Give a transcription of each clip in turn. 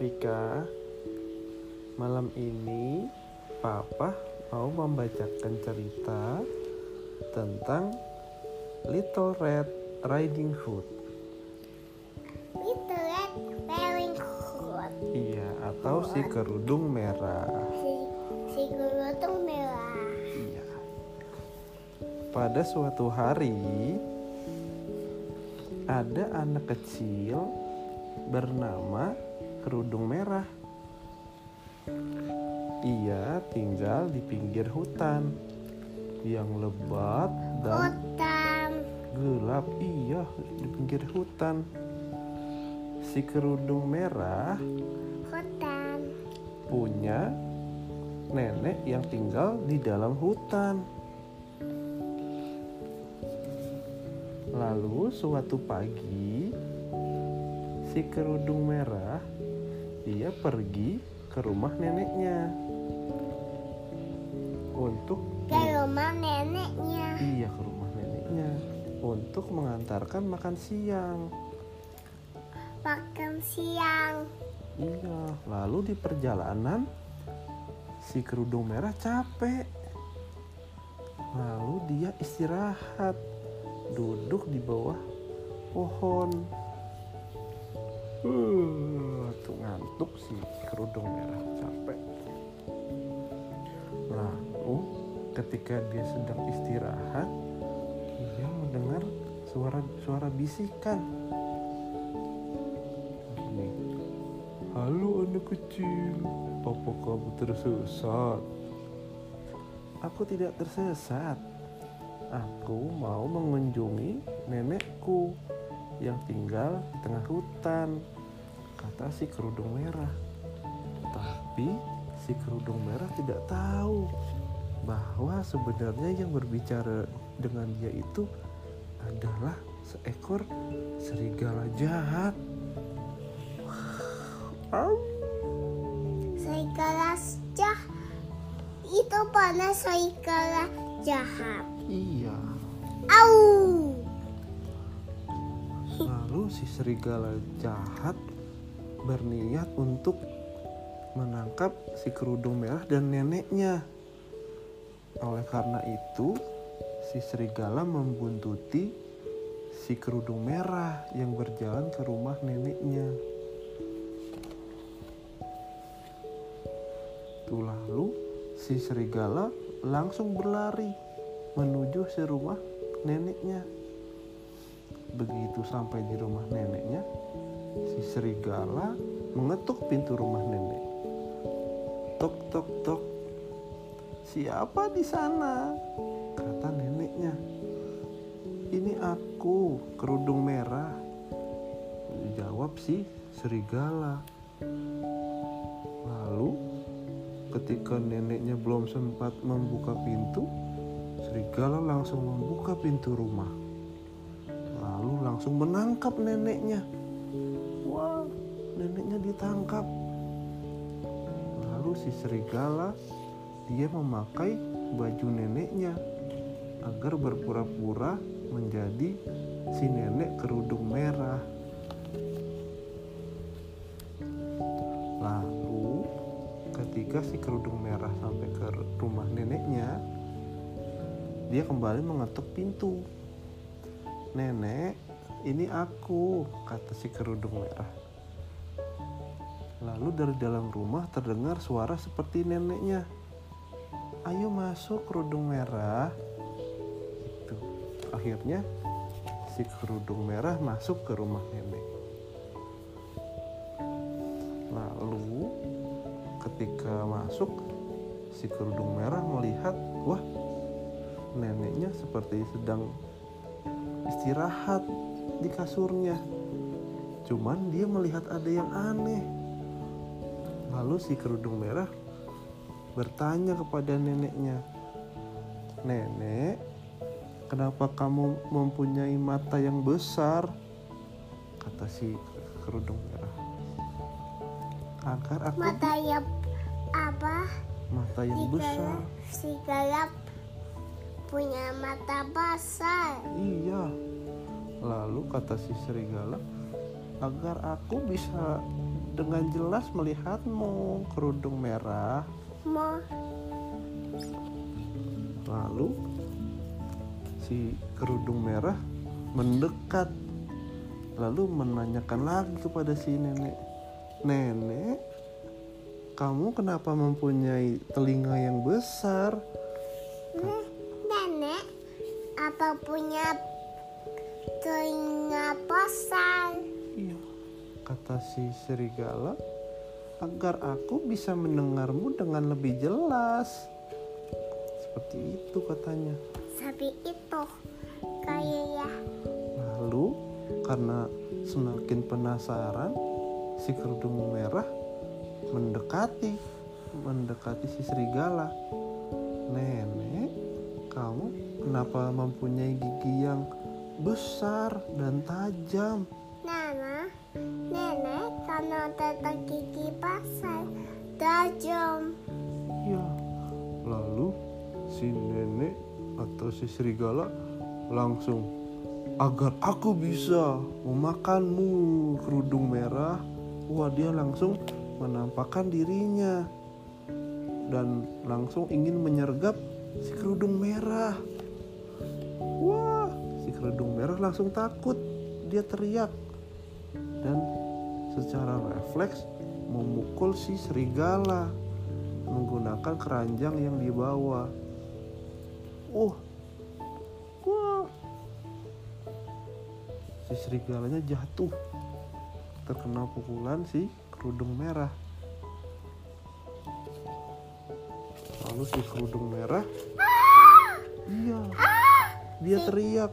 Rafika. Malam ini Papa mau membacakan cerita tentang Little Red Riding Hood. Little Red Riding Hood. Iya, atau si kerudung merah. Si, si kerudung merah. Iya. Pada suatu hari ada anak kecil bernama kerudung merah. Ia tinggal di pinggir hutan yang lebat dan Hutan. gelap. Iya, di pinggir hutan. Si kerudung merah Hutan. punya nenek yang tinggal di dalam hutan. Lalu suatu pagi si kerudung merah dia pergi ke rumah neneknya untuk Ke rumah neneknya. iya ke rumah neneknya untuk mengantarkan makan siang. Makan siang. Iya, lalu di perjalanan si kerudung merah capek. Lalu dia istirahat, duduk di bawah pohon. Uh, tuh ngantuk si kerudung merah capek. Lalu ketika dia sedang istirahat, dia mendengar suara-suara bisikan. Nih, Halo anak kecil, apa kamu tersesat? Aku tidak tersesat. Aku mau mengunjungi nenekku yang tinggal di tengah hutan, kata si kerudung merah. Tapi si kerudung merah tidak tahu bahwa sebenarnya yang berbicara dengan dia itu adalah seekor serigala jahat. Au. Serigala jahat. Itu pernah serigala jahat. Iya. Au. Lalu si serigala jahat berniat untuk menangkap si kerudung merah dan neneknya. Oleh karena itu, si serigala membuntuti si kerudung merah yang berjalan ke rumah neneknya. Tuh lalu si serigala langsung berlari menuju si rumah neneknya. Begitu sampai di rumah neneknya, si serigala mengetuk pintu rumah nenek. Tok tok tok. Siapa di sana? Kata neneknya. Ini aku, kerudung merah. Jawab si serigala. Lalu ketika neneknya belum sempat membuka pintu, serigala langsung membuka pintu rumah langsung menangkap neneknya. Wah, neneknya ditangkap. Lalu si serigala dia memakai baju neneknya agar berpura-pura menjadi si nenek kerudung merah. Lalu ketika si kerudung merah sampai ke rumah neneknya, dia kembali mengetuk pintu. Nenek, ini aku, kata si kerudung merah. Lalu dari dalam rumah terdengar suara seperti neneknya. Ayo masuk kerudung merah. Itu. Akhirnya si kerudung merah masuk ke rumah nenek. Lalu ketika masuk si kerudung merah melihat, wah neneknya seperti sedang istirahat di kasurnya. Cuman dia melihat ada yang aneh. Lalu si kerudung merah bertanya kepada neneknya, "Nenek, kenapa kamu mempunyai mata yang besar?" kata si kerudung merah. "Agar aku Mata yang apa? mata yang besar." Serigala, serigala punya mata besar. Iya. Lalu kata si serigala, agar aku bisa dengan jelas melihatmu kerudung merah. Mau Lalu si kerudung merah mendekat lalu menanyakan lagi kepada si nenek. Nenek, kamu kenapa mempunyai telinga yang besar? Hmm, nenek apa punya telinga besar? Iya, kata si serigala, agar aku bisa mendengarmu dengan lebih jelas. Seperti itu katanya. Sapi itu kayak ya Lalu karena semakin penasaran, si kerudung merah mendekati, mendekati si serigala. Nenek, kamu kenapa mempunyai gigi yang besar dan tajam? Nana, nenek karena tetap gigi pasar tajam. Ya, lalu si nenek atau si serigala langsung agar aku bisa memakanmu kerudung merah. Wah, dia langsung menampakkan dirinya dan langsung ingin menyergap si kerudung merah. Wah, kerudung merah langsung takut. Dia teriak dan secara refleks memukul si serigala menggunakan keranjang yang dibawa. Oh, wah, si serigalanya jatuh terkena pukulan si kerudung merah. Lalu si kerudung merah, iya, dia teriak,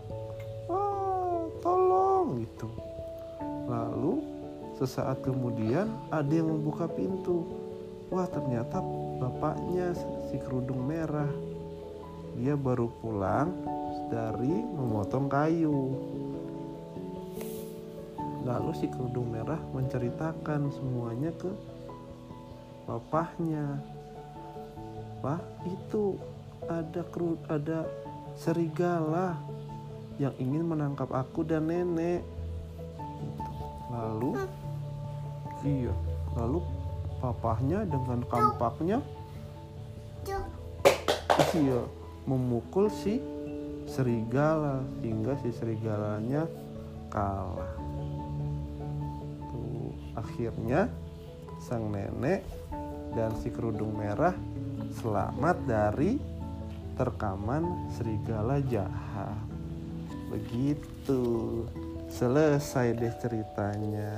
gitu. Lalu sesaat kemudian ada yang membuka pintu. Wah ternyata bapaknya si kerudung merah. Dia baru pulang dari memotong kayu. Lalu si kerudung merah menceritakan semuanya ke bapaknya. Pak, itu ada kru, ada serigala yang ingin menangkap aku dan nenek. Lalu, iya, lalu papahnya dengan kampaknya, iya, memukul si serigala hingga si serigalanya kalah. Tuh, akhirnya sang nenek dan si kerudung merah selamat dari terkaman serigala jahat. Begitu selesai deh ceritanya.